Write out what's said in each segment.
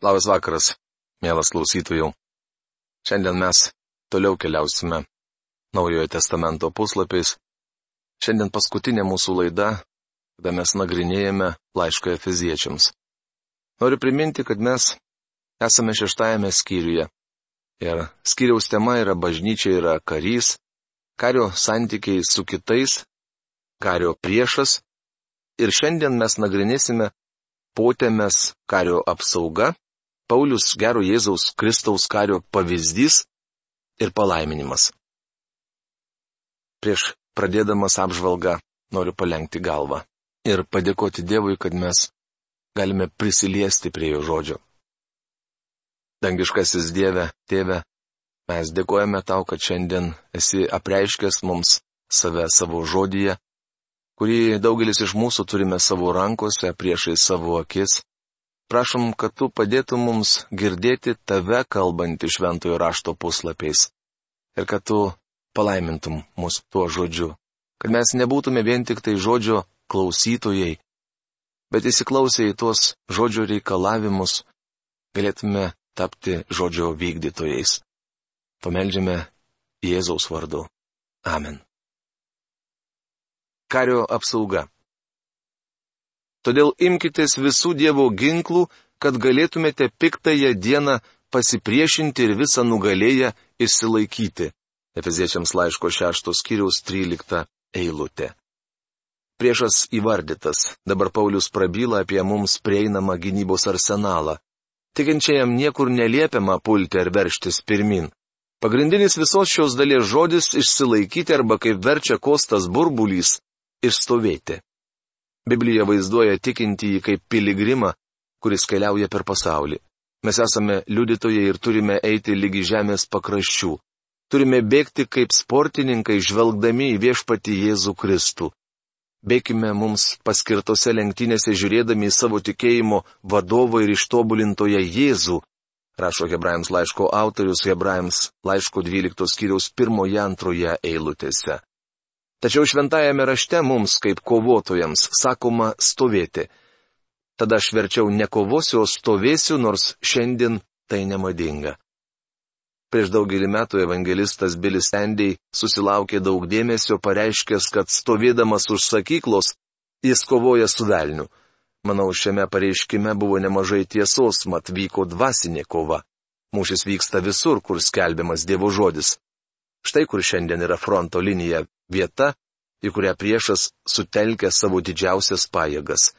Labas vakaras, mielas klausytojų. Šiandien mes toliau keliausime Naujojo testamento puslapiais. Šiandien paskutinė mūsų laida, kada mes nagrinėjame laišką Efeziečiams. Noriu priminti, kad mes esame šeštajame skyriuje. Ir skyriaus tema yra bažnyčia yra karys, kario santykiai su kitais, kario priešas. Ir šiandien mes nagrinėsime potėmės kario apsauga Paulius gero Jėzaus Kristaus kario pavyzdys ir palaiminimas. Prieš pradėdamas apžvalgą noriu palengti galvą ir padėkoti Dievui, kad mes galime prisiliesti prie jo žodžio. Dangiškasis Dieve, Tėve, mes dėkojame tau, kad šiandien esi apreiškęs mums save savo žodyje, kurį daugelis iš mūsų turime savo rankose priešai savo akis Prašom, kad tu padėtum mums girdėti tave kalbantį šventojo rašto puslapiais. Ir kad tu palaimintum mus tuo žodžiu. Kad mes nebūtume vien tik tai žodžio klausytojai, bet įsiklausę į tuos žodžio reikalavimus, galėtume tapti žodžio vykdytojais. Pameldžiame Jėzaus vardu. Amen. Kario apsauga. Todėl imkitės visų Dievo ginklų, kad galėtumėte piktąją dieną pasipriešinti ir visą nugalėję išsilaikyti. Efeziečiams laiško 6 skyriaus 13 eilutė. Priešas įvardytas, dabar Paulius prabyla apie mums prieinamą gynybos arsenalą. Tikinčiajam niekur neliepiama pulti ar verštis pirmin. Pagrindinis visos šios dalies žodis - išsilaikyti arba kaip verčia kostas burbulys - išstovėti. Biblija vaizduoja tikintįjį kaip piligrimą, kuris keliauja per pasaulį. Mes esame liudytojai ir turime eiti lygi žemės pakraščių. Turime bėgti kaip sportininkai, žvelgdami į viešpatį Jėzų Kristų. Bėkime mums paskirtose lenktynėse žiūrėdami į savo tikėjimo vadovą ir ištobulintoją Jėzų, rašo Hebrajams laiško autorius Hebrajams laiško 12 skyriaus 1-2 eilutėse. Tačiau šventajame rašte mums, kaip kovotojams, sakoma stovėti. Tada aš verčiau nekovosiu, o stovėsiu, nors šiandien tai nemadinga. Prieš daugelį metų evangelistas Bilis Endiai susilaukė daug dėmesio pareiškęs, kad stovėdamas už sakyklos, jis kovoja su velniu. Manau, šiame pareiškime buvo nemažai tiesos, mat vyko dvasinė kova. Mūšis vyksta visur, kur skelbiamas Dievo žodis. Štai kur šiandien yra fronto linija vieta, į kurią priešas sutelkia savo didžiausias pajėgas.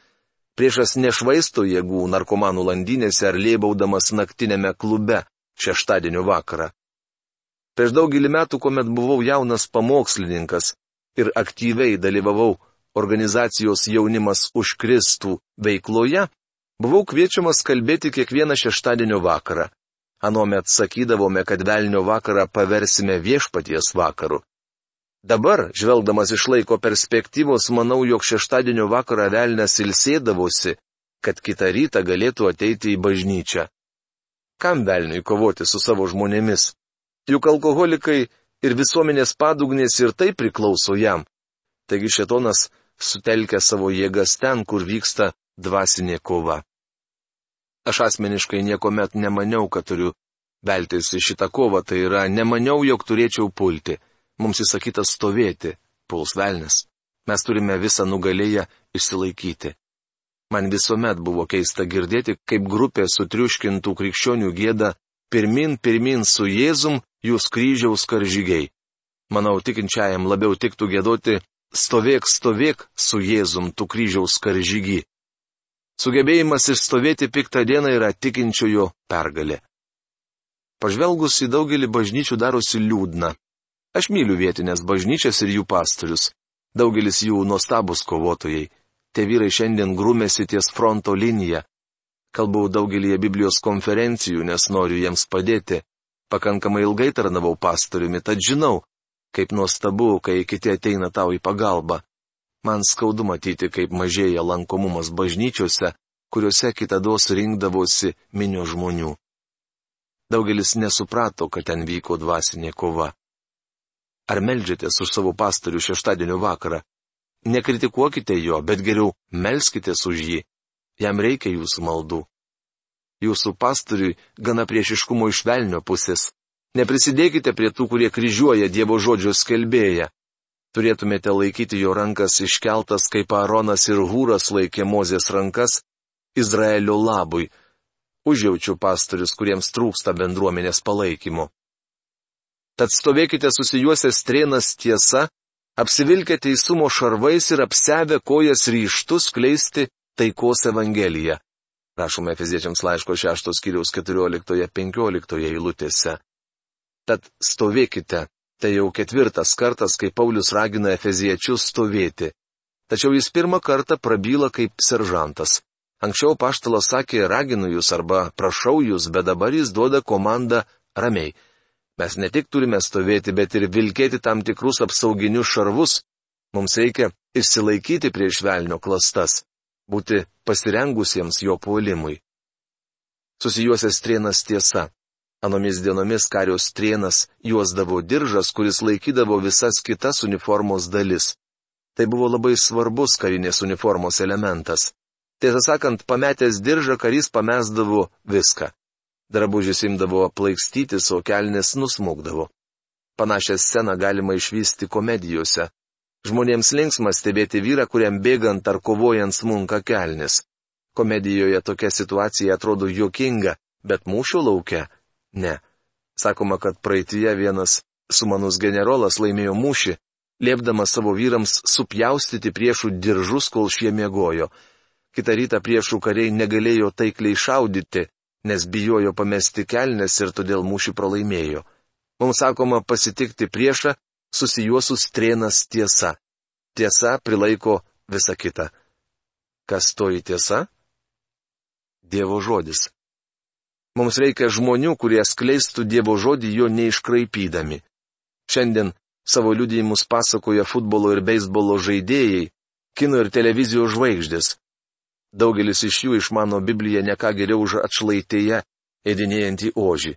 Priešas nešvaisto jėgų narkomanų landynėse ar lėbaudamas naktinėme klube šeštadienio vakarą. Prieš daugelį metų, kuomet buvau jaunas pamokslininkas ir aktyviai dalyvavau organizacijos jaunimas už Kristų veikloje, buvau kviečiamas kalbėti kiekvieną šeštadienio vakarą. Anuomet sakydavome, kad velnio vakarą paversime viešpaties vakaru. Dabar, žvelgdamas iš laiko perspektyvos, manau, jog šeštadienio vakarą velnės ilsėdavosi, kad kitą rytą galėtų ateiti į bažnyčią. Kam velniui kovoti su savo žmonėmis? Juk alkoholikai ir visuomenės padugnės ir tai priklauso jam. Taigi šetonas sutelkia savo jėgas ten, kur vyksta dvasinė kova. Aš asmeniškai niekuomet nemaniau, kad turiu veltis į šitą kovą, tai yra nemaniau, jog turėčiau pulti. Mums įsakytas stovėti, puls velnis. Mes turime visą nugalėję išsilaikyti. Man visuomet buvo keista girdėti, kaip grupė sutriuškintų krikščionių gėda pirmin, pirmin su Jėzum jūs kryžiaus karžygiai. Manau, tikinčiajam labiau tiktų gėdoti stovėk, stovėk su Jėzum tu kryžiaus karžygi. Sugebėjimas išstovėti piktą dieną yra tikinčiojo pergalė. Pažvelgus į daugelį bažnyčių darosi liūdna. Aš myliu vietinės bažnyčias ir jų pastorius. Daugelis jų nuostabus kovotojai. Tie vyrai šiandien grūmėsi ties fronto liniją. Kalbau daugelį Biblijos konferencijų, nes noriu jiems padėti. Pakankamai ilgai tarnavau pastoriumi, tad žinau, kaip nuostabu, kai kiti ateina tau į pagalbą. Man skaudu matyti, kaip mažėja lankomumas bažnyčiose, kuriuose kitados rinkdavosi minio žmonių. Daugelis nesuprato, kad ten vyko dvasinė kova. Ar melžiatės už savo pastorių šeštadienio vakarą? Nekritikuokite jo, bet geriau melskitės už jį. Jam reikia jūsų maldų. jūsų pastoriui gana priešiškumo iš velnio pusės. Neprisidėkite prie tų, kurie kryžiuoja Dievo žodžio skelbėją. Turėtumėte laikyti jo rankas iškeltas, kaip Aaronas ir Hūras laikė Mozės rankas Izraelio labui. Užjaučiu pastorius, kuriems trūksta bendruomenės palaikymo. Tad stovėkite susijuosę strėnas tiesa, apsivilkę teisumo šarvais ir apsevę kojas ryštus kleisti taikos evangeliją. Rašome Efeziečiams laiško 6 skyriaus 14-15 eilutėse. Tad stovėkite, tai jau ketvirtas kartas, kai Paulius ragina Efeziečius stovėti. Tačiau jis pirmą kartą prabyla kaip seržantas. Anksčiau paštalas sakė, raginu jūs arba prašau jūs, bet dabar jis duoda komandą ramiai. Mes ne tik turime stovėti, bet ir vilkėti tam tikrus apsauginius šarvus. Mums reikia išsilaikyti prieš velnio klastas, būti pasirengusiems jo puolimui. Susijuosęs strienas tiesa. Anomis dienomis karios strienas juosdavo diržas, kuris laikydavo visas kitas uniformos dalis. Tai buvo labai svarbus karinės uniformos elementas. Tiesą sakant, pametęs diržą karys pamesdavo viską. Drabužis imdavo plaikstytis, o kelnes nusmukdavo. Panašią sceną galima išvysti komedijose. Žmonėms linksma stebėti vyrą, kuriam bėgant ar kovojant smunka kelnes. Komedijoje tokia situacija atrodo juokinga, bet mūšio laukia - ne. Sakoma, kad praeitie vienas sumanus generolas laimėjo mūšį, liepdamas savo vyrams supjaustyti priešų diržus, kol šie miegojo. Kita rytą priešų kariai negalėjo taikliai šaudyti, nes bijojo pamesti kelnes ir todėl mūšį pralaimėjo. Mums sakoma pasitikti priešą, susijuosus trėnas tiesa. Tiesa prilaiko visą kitą. Kas toji tiesa? Dievo žodis. Mums reikia žmonių, kurie skleistų Dievo žodį jo neiškraipydami. Šiandien savo liudijimus pasakoja futbolo ir beisbolo žaidėjai, kino ir televizijos žvaigždės. Daugelis iš jų išmano Bibliją neką geriau už atšlaitėjeėdinėjantį ožį.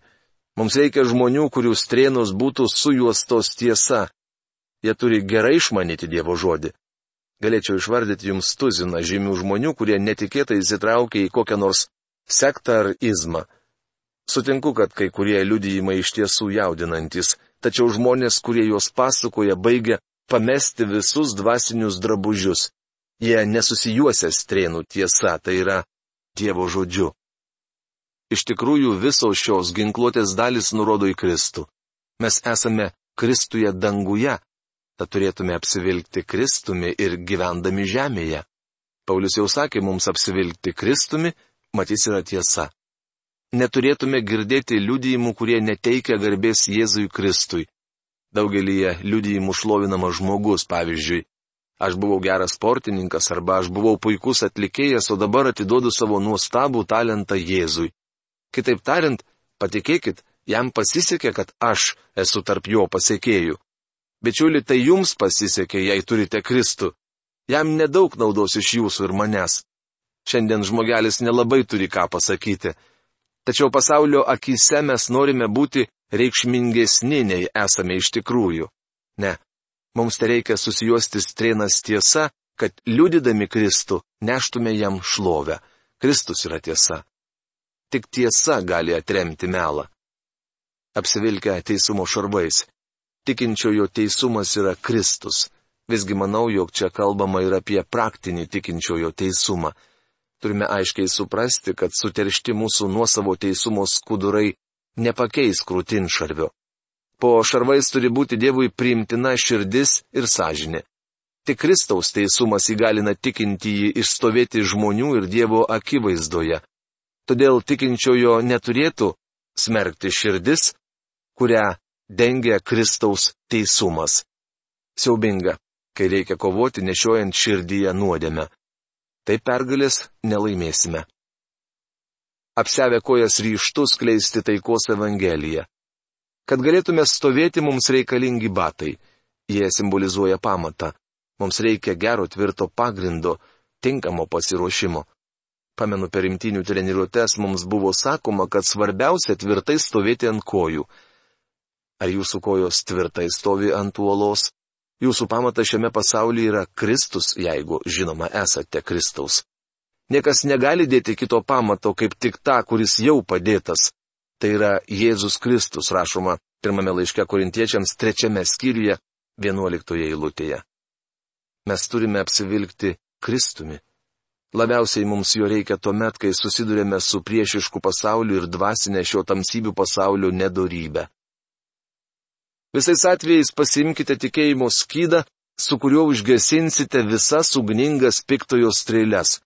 Mums reikia žmonių, kurių strėnos būtų sujuostos tiesa. Jie turi gerai išmanyti Dievo žodį. Galėčiau išvardyti jums tuziną žymių žmonių, kurie netikėtai įsitraukia į kokią nors sektą ar izmą. Sutinku, kad kai kurie liudijimai iš tiesų jaudinantis, tačiau žmonės, kurie juos pasakoja, baigia pamesti visus dvasinius drabužius. Jie nesusijuosia strėnų tiesa, tai yra Dievo žodžiu. Iš tikrųjų visos šios ginkluotės dalis nurodo į Kristų. Mes esame Kristuje danguje, tad turėtume apsivilkti Kristumi ir gyvendami žemėje. Paulius jau sakė mums apsivilkti Kristumi, matys yra tiesa. Neturėtume girdėti liudijimų, kurie neteikia garbės Jėzui Kristui. Daugelį liudijimų šlovinamas žmogus, pavyzdžiui, Aš buvau geras sportininkas arba aš buvau puikus atlikėjas, o dabar atiduodu savo nuostabų talentą Jėzui. Kitaip tariant, patikėkit, jam pasisekė, kad aš esu tarp jo pasiekėjų. Bičiuli, tai jums pasisekė, jei turite Kristų. Jam nedaug naudos iš jūsų ir manęs. Šiandien žmogelis nelabai turi ką pasakyti. Tačiau pasaulio akise mes norime būti reikšmingesni nei esame iš tikrųjų. Ne, Mums tai reikia susijuosti strėnas tiesa, kad liudydami Kristų neštume jam šlovę. Kristus yra tiesa. Tik tiesa gali atremti melą. Apsivilkę teisumo šarvais. Tikinčiojo teisumas yra Kristus. Visgi manau, jog čia kalbama ir apie praktinį tikinčiojo teisumą. Turime aiškiai suprasti, kad suteršti mūsų nuosavo teisumo skudurai nepakeis krūtinšarvio. Po šarvais turi būti Dievui priimtina širdis ir sąžinė. Tik Kristaus teisumas įgalina tikinti jį išstovėti žmonių ir Dievo akivaizdoje. Todėl tikinčiojo neturėtų smerkti širdis, kurią dengia Kristaus teisumas. Siaubinga, kai reikia kovoti nešiojant širdyje nuodėmę. Tai pergalės nelaimėsime. Apsevę kojas ryštus kleisti taikos Evangeliją. Kad galėtume stovėti, mums reikalingi batai. Jie simbolizuoja pamatą. Mums reikia gero tvirto pagrindo, tinkamo pasiruošimo. Pamenu, per rimtinių treniruotės mums buvo sakoma, kad svarbiausia tvirtai stovėti ant kojų. Ar jūsų kojos tvirtai stovi ant uolos? Jūsų pamatas šiame pasaulyje yra Kristus, jeigu, žinoma, esate Kristaus. Niekas negali dėti kito pamato, kaip tik tą, kuris jau padėtas. Tai yra Jėzus Kristus, rašoma pirmame laiške korintiečiams trečiame skyriuje, vienuoliktoje eilutėje. Mes turime apsivilkti Kristumi. Labiausiai mums jo reikia tuomet, kai susidurėme su priešišku pasauliu ir dvasinė šio tamsybių pasaulio nedorybė. Visais atvejais pasimkite tikėjimo skydą, su kuriuo užgesinsite visas ugningas piktojo strėlės.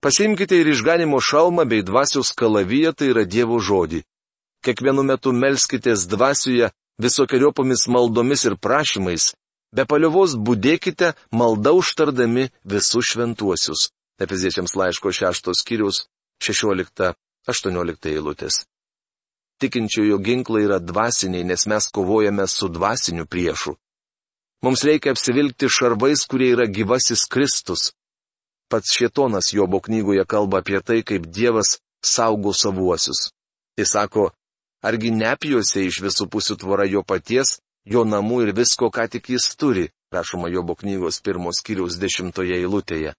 Pasimkite ir išganimo šalmą bei dvasios kalaviją, tai yra Dievo žodį. Kiekvienu metu melskitės dvasioje visokiojopomis maldomis ir prašymais, be paliovos būdėkite malda užtardami visus šventuosius. Efeziečiams laiško 6 skyrius 16-18 eilutės. Tikinčiojo ginklai yra dvasiniai, nes mes kovojame su dvasiniu priešu. Mums reikia apsivilkti šarvais, kurie yra gyvasis Kristus. Pats Šietonas Jobo knygoje kalba apie tai, kaip Dievas saugo savuosius. Jis sako, argi nepijuose iš visų pusių tvora jo paties, jo namų ir visko, ką tik jis turi, rašoma Jobo knygos pirmos kiriaus dešimtoje eilutėje.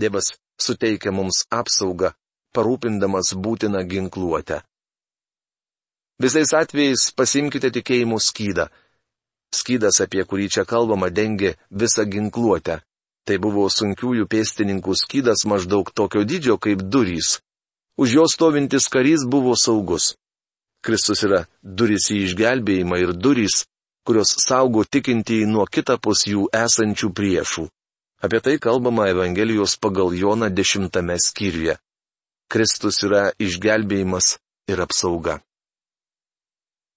Dievas suteikia mums apsaugą, parūpindamas būtiną ginkluotę. Visais atvejais pasimkite tikėjimo skydą. Skydas, apie kurį čia kalbama, dengia visą ginkluotę. Tai buvo sunkiųjų pėstininkų skydas maždaug tokio dydžio kaip durys. Už jo stovintis karys buvo saugus. Kristus yra durys į išgelbėjimą ir durys, kurios saugo tikintieji nuo kitapus jų esančių priešų. Apie tai kalbama Evangelijos pagal Joną dešimtame skyriuje. Kristus yra išgelbėjimas ir apsauga.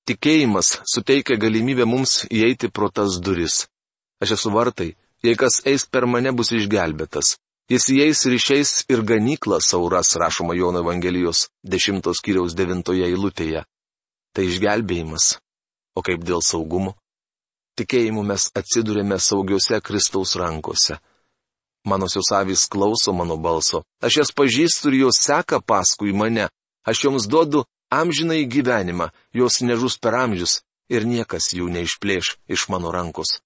Tikėjimas suteikia galimybę mums įeiti pro tas duris. Aš esu vartai, Jei kas eis per mane bus išgelbėtas. Jis įeis ir išeis ir ganykla sauras, rašoma Jono Evangelijos 10 skyriaus 9 eilutėje. Tai išgelbėjimas. O kaip dėl saugumo? Tikėjimu mes atsidurėme saugiuose Kristaus rankose. Mano siusavis klauso mano balso. Aš jas pažįstu ir jos seka paskui mane. Aš joms duodu amžinai gyvenimą, jos nežus per amžius ir niekas jų neišplėš iš mano rankos.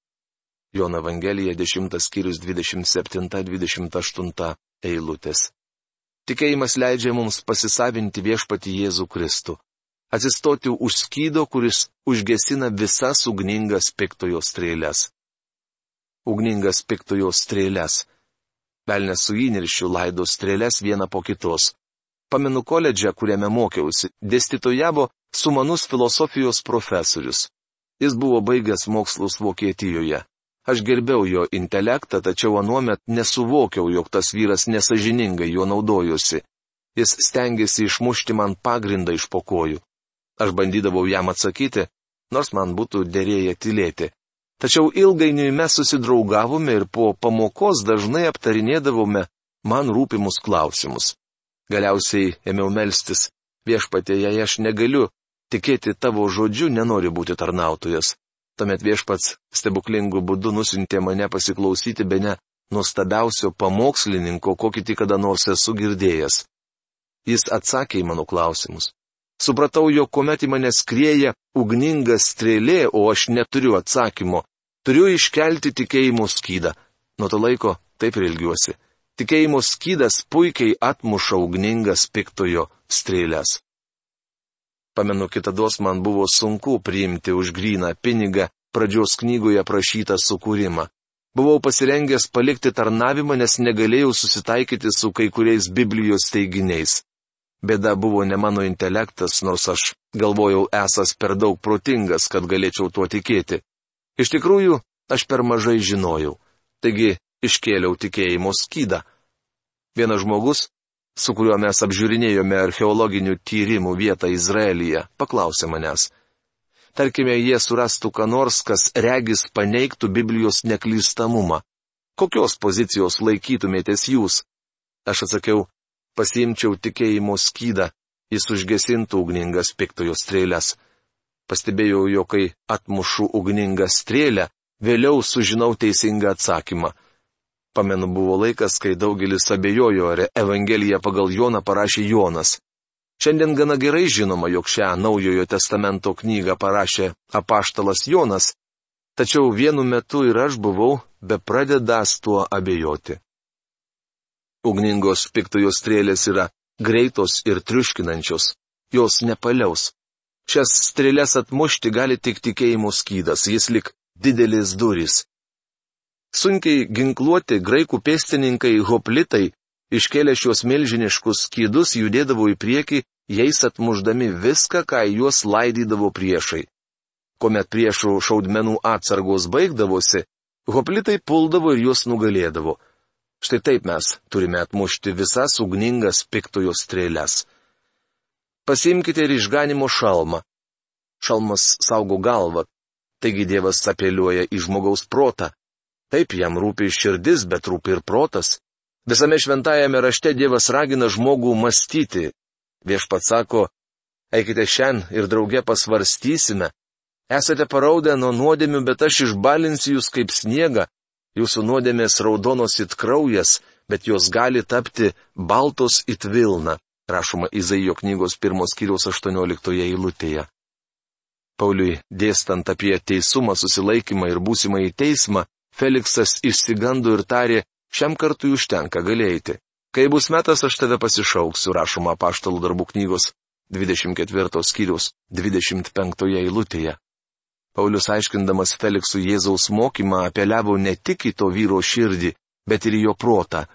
Jono Evangelija 10 skyrius 27-28 eilutės. Tikėjimas leidžia mums pasisavinti viešpati Jėzų Kristų. Atsistoti už skydo, kuris užgesina visas ugningas piktojo strėlės. Ugningas piktojo strėlės. Velnes su įniršiu laido strėlės vieną po kitos. Pamenu koledžą, kuriame mokiausi, dėstytojavo sumanus filosofijos profesorius. Jis buvo baigęs mokslus Vokietijoje. Aš gerbiau jo intelektą, tačiau anuomet nesuvokiau, jog tas vyras nesažiningai juo naudojusi. Jis stengiasi išmušti man pagrindą iš pokojų. Aš bandydavau jam atsakyti, nors man būtų dėrėję tylėti. Tačiau ilgainiui mes susidraugavome ir po pamokos dažnai aptarinėdavome man rūpimus klausimus. Galiausiai ėmiau melstis, viešpatė, jei aš negaliu tikėti tavo žodžiu, nenoriu būti tarnautojas. Tuomet viešpats stebuklingų būdų nusintė mane pasiklausyti be ne nuostabiausio pamokslininko, kokį tik kada nors esu girdėjęs. Jis atsakė į mano klausimus. Supratau, jog kuomet į mane skrieja ugninga strėlė, o aš neturiu atsakymo, turiu iškelti tikėjimo skydą. Nuo to laiko taip ir ilgiuosi. Tikėjimo skydas puikiai atmuša ugningas piktojo strėlės. Pamenu, kitados man buvo sunku priimti už gryną pinigą pradžios knygoje prašytą sukūrimą. Buvau pasirengęs palikti tarnavimą, nes negalėjau susitaikyti su kai kuriais Biblijos teiginiais. Bėda buvo ne mano intelektas, nors aš galvojau esas per daug protingas, kad galėčiau tuo tikėti. Iš tikrųjų, aš per mažai žinojau. Taigi iškėliau tikėjimo skydą. Vienas žmogus, su kuriuo mes apžiūrinėjome archeologinių tyrimų vietą Izraelyje, paklausė manęs. Tarkime, jie surastų ką nors, kas regis paneigtų Biblijos neklystamumą. Kokios pozicijos laikytumėtės jūs? Aš atsakiau, pasiimčiau tikėjimo skydą, jis užgesintų ugningas piktojo strėlės. Pastebėjau, jo kai atmušu ugningą strėlę, vėliau sužinau teisingą atsakymą. Pamenu, buvo laikas, kai daugelis abejojo, ar Evangeliją pagal Joną parašė Jonas. Šiandien gana gerai žinoma, jog šią naujojo testamento knygą parašė apaštalas Jonas, tačiau vienu metu ir aš buvau be pradedas tuo abejoti. Ugningos piktojo strėlės yra greitos ir triuškinančios. Jos nepaliaus. Šias strėlės atmušti gali tik tikėjimo skydas, jis lik didelis durys. Sunkiai ginkluoti graikų pėstininkai hoplitai iškėlė šios milžiniškus skydus judėdavo į priekį, jais atmuždami viską, ką juos laidydavo priešai. Komet priešų šaudmenų atsargos baigdavosi, hoplitai puldavo ir juos nugalėdavo. Štai taip mes turime atmušti visas ugningas piktojo strėlės. Pasimkite ir išganimo šalmą. Šalmas saugo galvą, taigi Dievas apeliuoja į žmogaus protą. Taip jam rūpi širdis, bet rūpi ir protas. Visame šventajame rašte Dievas ragina žmogų mąstyti. Viešpats sako, eikite šiandien ir drauge pasvarstysime. Esate paraudę nuo nuodėmių, bet aš išbalinsiu jūs kaip sniegą, Jūsų nuodėmės raudonos it kraujas, bet jos gali tapti baltos it vilna, rašoma Izaijo knygos pirmos kiriaus 18 eilutėje. Pauliui dėstant apie teisumą, susilaikymą ir būsimą į teismą, Feliksas išsigando ir tarė, šiam kartui užtenka galėjti. Kai bus metas, aš tave pasišauksiu, rašoma paštalų darbų knygos 24 skyrius 25 eilutėje. Paulius aiškindamas Feliksų Jėzaus mokymą apeliavo ne tik į to vyro širdį, bet ir į jo protą.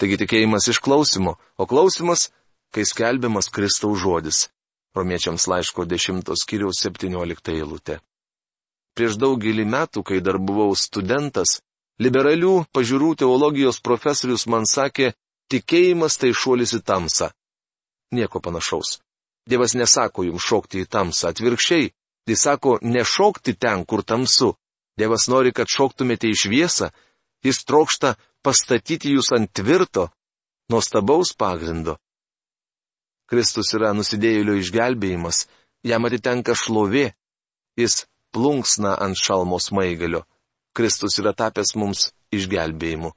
Taigi tikėjimas iš klausimo, o klausimas, kai skelbiamas Kristaus žodis. Romiečiams laiško 10 skyriaus 17 eilutė. Prieš daugelį metų, kai dar buvau studentas, liberalių pažiūrų teologijos profesorius man sakė, tikėjimas tai šuolis į tamsą. Nieko panašaus. Dievas nesako jums šokti į tamsą, atvirkščiai, Jis sako, nešokti ten, kur tamsu. Dievas nori, kad šoktumėte į šviesą. Jis trokšta pastatyti jūs ant tvirto, nuostabaus pagrindo. Kristus yra nusidėjėlio išgelbėjimas, jam atitenka šlovė, jis plunksna ant šalmos maigalio. Kristus yra tapęs mums išgelbėjimu.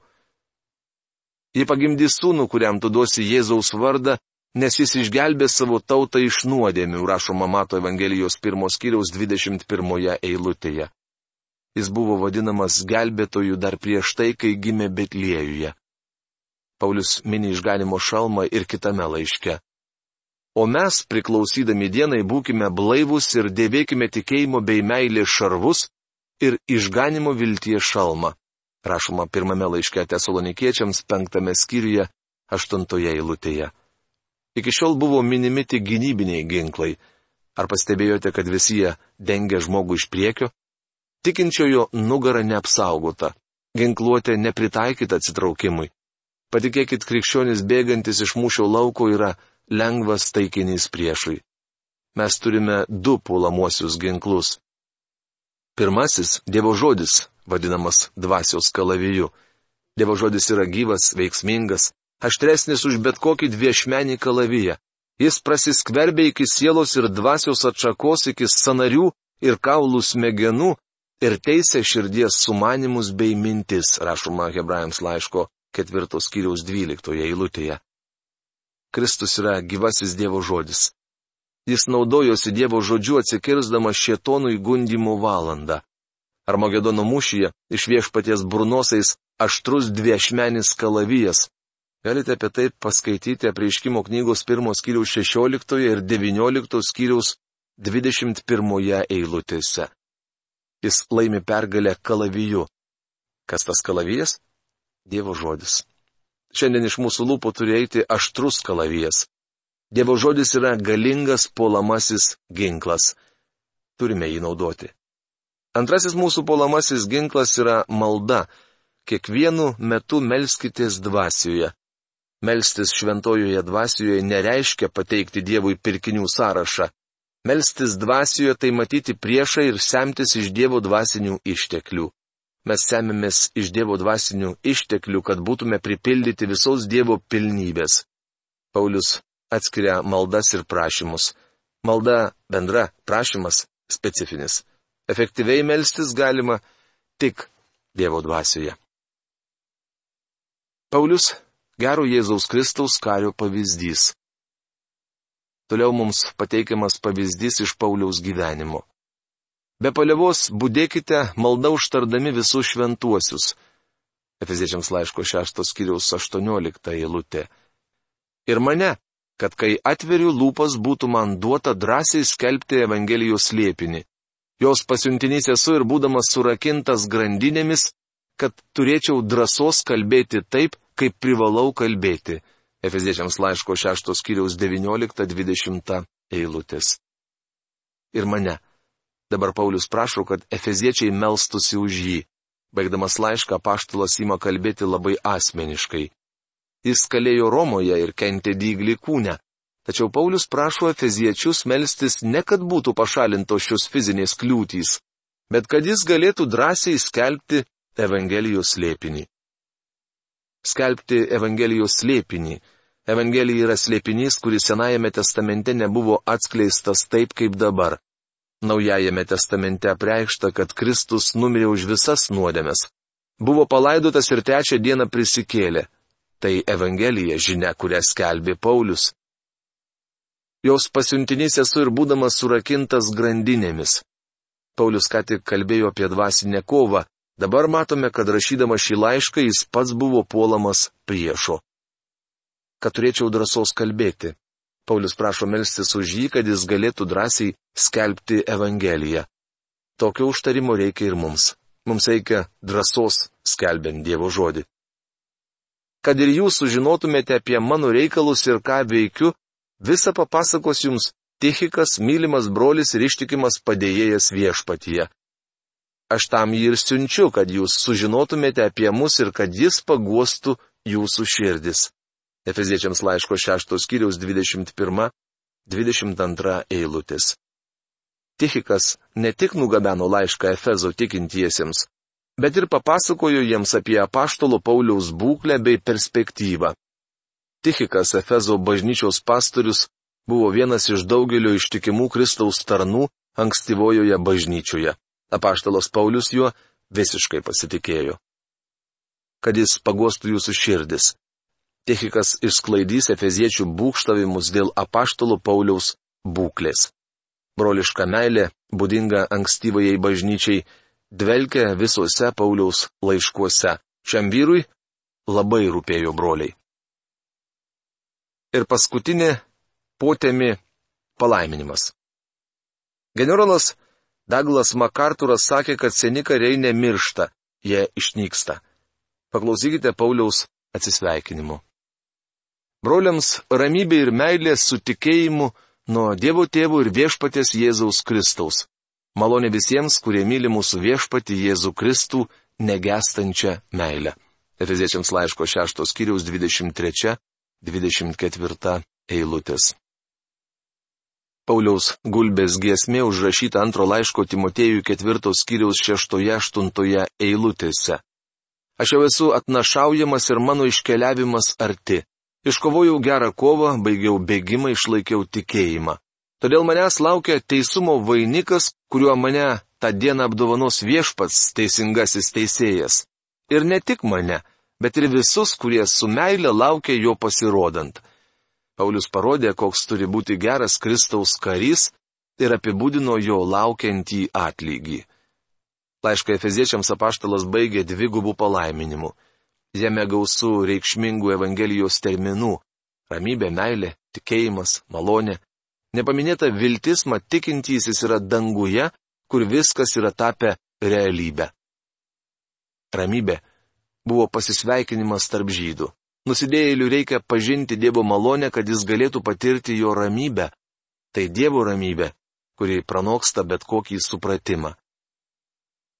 Ji pagimdys sūnų, kuriam tu duosi Jėzaus vardą, nes jis išgelbė savo tautą iš nuodėmių, rašoma Mato Evangelijos pirmos kiriaus 21 eilutėje. Jis buvo vadinamas gelbėtoju dar prieš tai, kai gimė Betliejuje. Paulius mini išganimo šalmą ir kitame laiške. O mes, priklausydami dienai, būkime blaivus ir dėvėkime tikėjimo bei meilės šarvus ir išganimo vilties šalmą. Rašoma pirmame laiške tesalonikiečiams penktame skyriuje, aštuntoje eilutėje. Iki šiol buvo minimi tik gynybiniai ginklai. Ar pastebėjote, kad visi jie dengia žmogų iš priekio? Tikinčiojo nugara neapsaugota, ginkluotė nepritaikyta atsitraukimui. Patikėkit, krikščionis bėgantis iš mūšio lauko yra lengvas taikinys priešui. Mes turime du puolamuosius ginklus. Pirmasis - Dievo žodis, vadinamas dvasios kalaviju. Dievo žodis yra gyvas, veiksmingas, aštresnis už bet kokį dviešmenį kalaviją. Jis prasiskverbia iki sielos ir dvasios atšakos, iki sanarių ir kaulų smegenų ir teisė širdies sumanimus bei mintis, rašoma Hebrajams laiško ketvirtos kiriaus dvyliktoje eilutėje. Kristus yra gyvasis Dievo žodis. Jis naudojosi Dievo žodžiu atsikirsdamas šietonui gundimo valandą. Armagedono mūšyje iš viešpaties burnosais aštrus dviešmenis kalavijas, Galite apie tai paskaityti apreiškimo knygos 1 skyriaus 16 ir 19 skyriaus 21 eilutėse. Jis laimi pergalę kalaviju. Kas tas kalavijas? Dievo žodis. Šiandien iš mūsų lūpų turi eiti aštrus kalavijas. Dievo žodis yra galingas polamasis ginklas. Turime jį naudoti. Antrasis mūsų polamasis ginklas yra malda. Kiekvienu metu melskitės dvasioje. Melstis šventojoje dvasioje nereiškia pateikti Dievui pirkinių sąrašą. Melstis dvasioje tai matyti priešą ir semtis iš Dievo dvasinių išteklių. Mes semimės iš Dievo dvasinių išteklių, kad būtume pripildyti visos Dievo pilnybės. Paulius atskiria maldas ir prašymus. Malda bendra, prašymas specifinis. Efektyviai melstis galima tik Dievo dvasioje. Paulius gero Jėzaus Kristaus kario pavyzdys. Toliau mums pateikiamas pavyzdys iš Pauliaus gyvenimo. Be palievos būdėkite malda užtardami visus šventuosius. Efeziečiams laiško 6 skyriaus 18 eilutė. Ir mane, kad kai atveriu lūpas būtų man duota drąsiai skelbti Evangelijos liepinį. Jos pasiuntinys esu ir būdamas surakintas grandinėmis, kad turėčiau drąsos kalbėti taip, kaip privalau kalbėti. Efeziečiams laiško 6 skyriaus 19-20 eilutės. Ir mane. Dabar Paulius prašo, kad efeziečiai melstusi už jį. Baigdamas laišką, paštalas įma kalbėti labai asmeniškai. Jis kalėjo Romoje ir kentė dyglį kūnę. Tačiau Paulius prašo efeziečius melstis ne kad būtų pašalintos šios fizinės kliūtys, bet kad jis galėtų drąsiai skelbti Evangelijos slėpinį. Skelbti Evangelijos slėpinį. Evangelija yra slėpinys, kuris Senajame testamente nebuvo atskleistas taip kaip dabar. Naujajame testamente apreikšta, kad Kristus numirė už visas nuodėmes. Buvo palaidotas ir trečią dieną prisikėlė. Tai Evangelija žinia, kurią skelbė Paulius. Jos pasiuntinys esu ir būdamas surakintas grandinėmis. Paulius ką tik kalbėjo apie dvasinę kovą, dabar matome, kad rašydama šį laišką jis pats buvo puolamas priešo. Kad turėčiau drąsos kalbėti. Paulius prašo melstis už jį, kad jis galėtų drąsiai skelbti Evangeliją. Tokio užtarimo reikia ir mums. Mums reikia drąsos skelbiant Dievo žodį. Kad ir jūs sužinotumėte apie mano reikalus ir ką veikiu, visą papasakos jums Tichikas, mylimas brolis ir ištikimas padėjėjas viešpatyje. Aš tam jį ir siunčiu, kad jūs sužinotumėte apie mus ir kad jis paguostų jūsų širdis. Efeziečiams laiško 6 skyriaus 21-22 eilutės. Tichikas ne tik nugabeno laišką Efezo tikintiesiems, bet ir papasakojo jiems apie apaštalo Pauliaus būklę bei perspektyvą. Tichikas Efezo bažnyčios pastorius buvo vienas iš daugelio ištikimų Kristaus tarnų ankstyvojoje bažnyčioje. Apaštalos Paulius juo visiškai pasitikėjo. Kad jis pagostų jūsų širdis. Tichikas išsklaidys efeziečių būkštavimus dėl apaštalo Pauliaus būklės. Broliška meilė, būdinga ankstyvajai bažnyčiai, dvelkia visuose Pauliaus laiškuose. Šiam vyrui labai rūpėjo broliai. Ir paskutinė potemi palaiminimas. Generolas Douglas MacArthuras sakė, kad seni kariai nemiršta, jie išnyksta. Paklausykite Pauliaus atsisveikinimu. Broliams ramybė ir meilė su tikėjimu nuo Dievo tėvų ir viešpatės Jėzaus Kristaus. Malonė visiems, kurie myli mūsų viešpatį Jėzų Kristų negestančią meilę. Efeziečiams laiško 6 skyriaus 23-24 eilutės. Pauliaus gulbės giesmė užrašyta antro laiško Timotėjų 4 skyriaus 6-8 eilutėse. Aš jau esu atnašaujamas ir mano iškeliavimas arti. Iškovojau gerą kovą, baigiau bėgimą, išlaikiau tikėjimą. Todėl manęs laukia teisumo vainikas, kuriuo mane tą dieną apdovanos viešpats teisingasis teisėjas. Ir ne tik mane, bet ir visus, kurie su meile laukia jo pasirodant. Paulius parodė, koks turi būti geras Kristaus karys ir apibūdino jo laukiantį atlygį. Laišką Efeziečiams apaštalas baigė dvigubų palaiminimų. Jame gausų reikšmingų Evangelijos terminų - ramybė, meilė, tikėjimas, malonė. Nepaminėta viltis, mat tikintysis yra danguje, kur viskas yra tapę realybę. Ramybė buvo pasisveikinimas tarp žydų. Nusidėjėlių reikia pažinti Dievo malonę, kad jis galėtų patirti jo ramybę. Tai Dievo ramybė, kuri pranoksta bet kokį supratimą.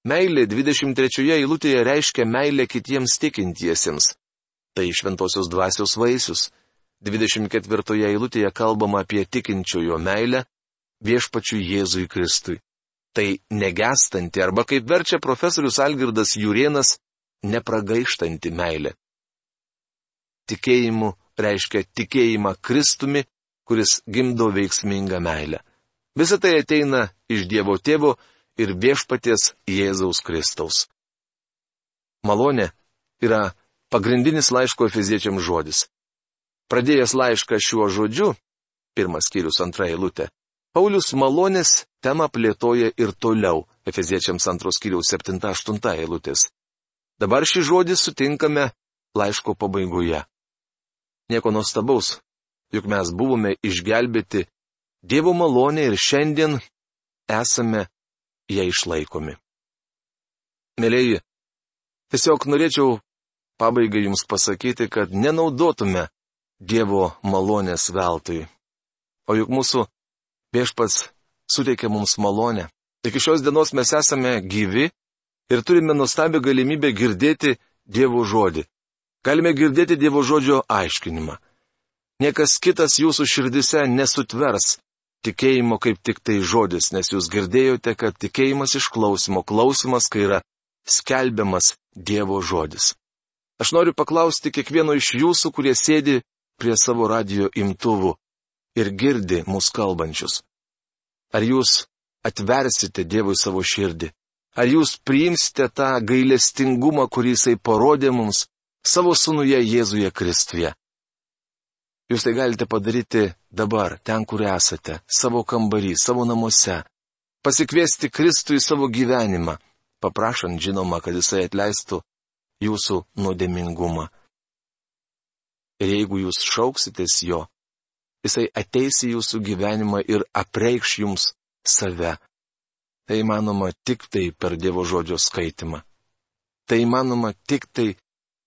Meilė 23 eilutėje reiškia meilę kitiems tikintiesiems. Tai šventosios dvasios vaisius. 24 eilutėje kalbama apie tikinčiojo meilę viešpačių Jėzui Kristui. Tai negestanti arba kaip verčia profesorius Algirdas Jurienas, nepragaištanti meilė. Tikėjimu reiškia tikėjimą Kristumi, kuris gimdo veiksmingą meilę. Visą tai ateina iš Dievo tėvo ir viešpaties Jėzaus Kristaus. Malonė yra pagrindinis laiško efeziečiam žodis. Pradėjęs laišką šiuo žodžiu, pirmas skyrius antra eilutė, Paulius malonės temą plėtoja ir toliau, efeziečiams antros skyriaus 7-8 eilutės. Dabar šį žodį sutinkame laiško pabaigoje. Nieko nuostabaus, juk mes buvome išgelbėti Dievo malonė ir šiandien esame ją išlaikomi. Mėlyji, tiesiog norėčiau pabaigai jums pasakyti, kad nenaudotume Dievo malonės veltui. O juk mūsų viešpats suteikia mums malonę. Iki šios dienos mes esame gyvi ir turime nuostabią galimybę girdėti Dievo žodį. Galime girdėti Dievo žodžio aiškinimą. Niekas kitas jūsų širdise nesutvers tikėjimo kaip tik tai žodis, nes jūs girdėjote, kad tikėjimas iš klausimo, klausimas, kai yra skelbiamas Dievo žodis. Aš noriu paklausti kiekvieno iš jūsų, kurie sėdi prie savo radio imtuvų ir girdi mūsų kalbančius. Ar jūs atversite Dievui savo širdį? Ar jūs priimsite tą gailestingumą, kurį jisai parodė mums savo sunuje Jėzuje Kristuje? Jūs tai galite padaryti dabar, ten, kur esate, savo kambarį, savo namuose. Pasikviesti Kristų į savo gyvenimą, paprašant žinoma, kad jisai atleistų jūsų nuodėmingumą. Ir jeigu jūs šauksitės jo, jisai ateis į jūsų gyvenimą ir apreikš jums save. Tai įmanoma tik tai per Dievo žodžio skaitimą. Tai įmanoma tik tai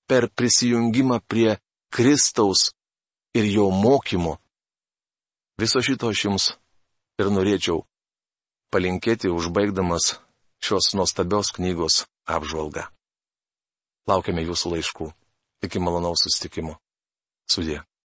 per prisijungimą prie Kristaus ir jo mokymo. Viso šito aš jums ir norėčiau palinkėti užbaigdamas šios nuostabios knygos apžvalgą. Laukiame jūsų laiškų. Iki malonaus sustikimo. Sudė.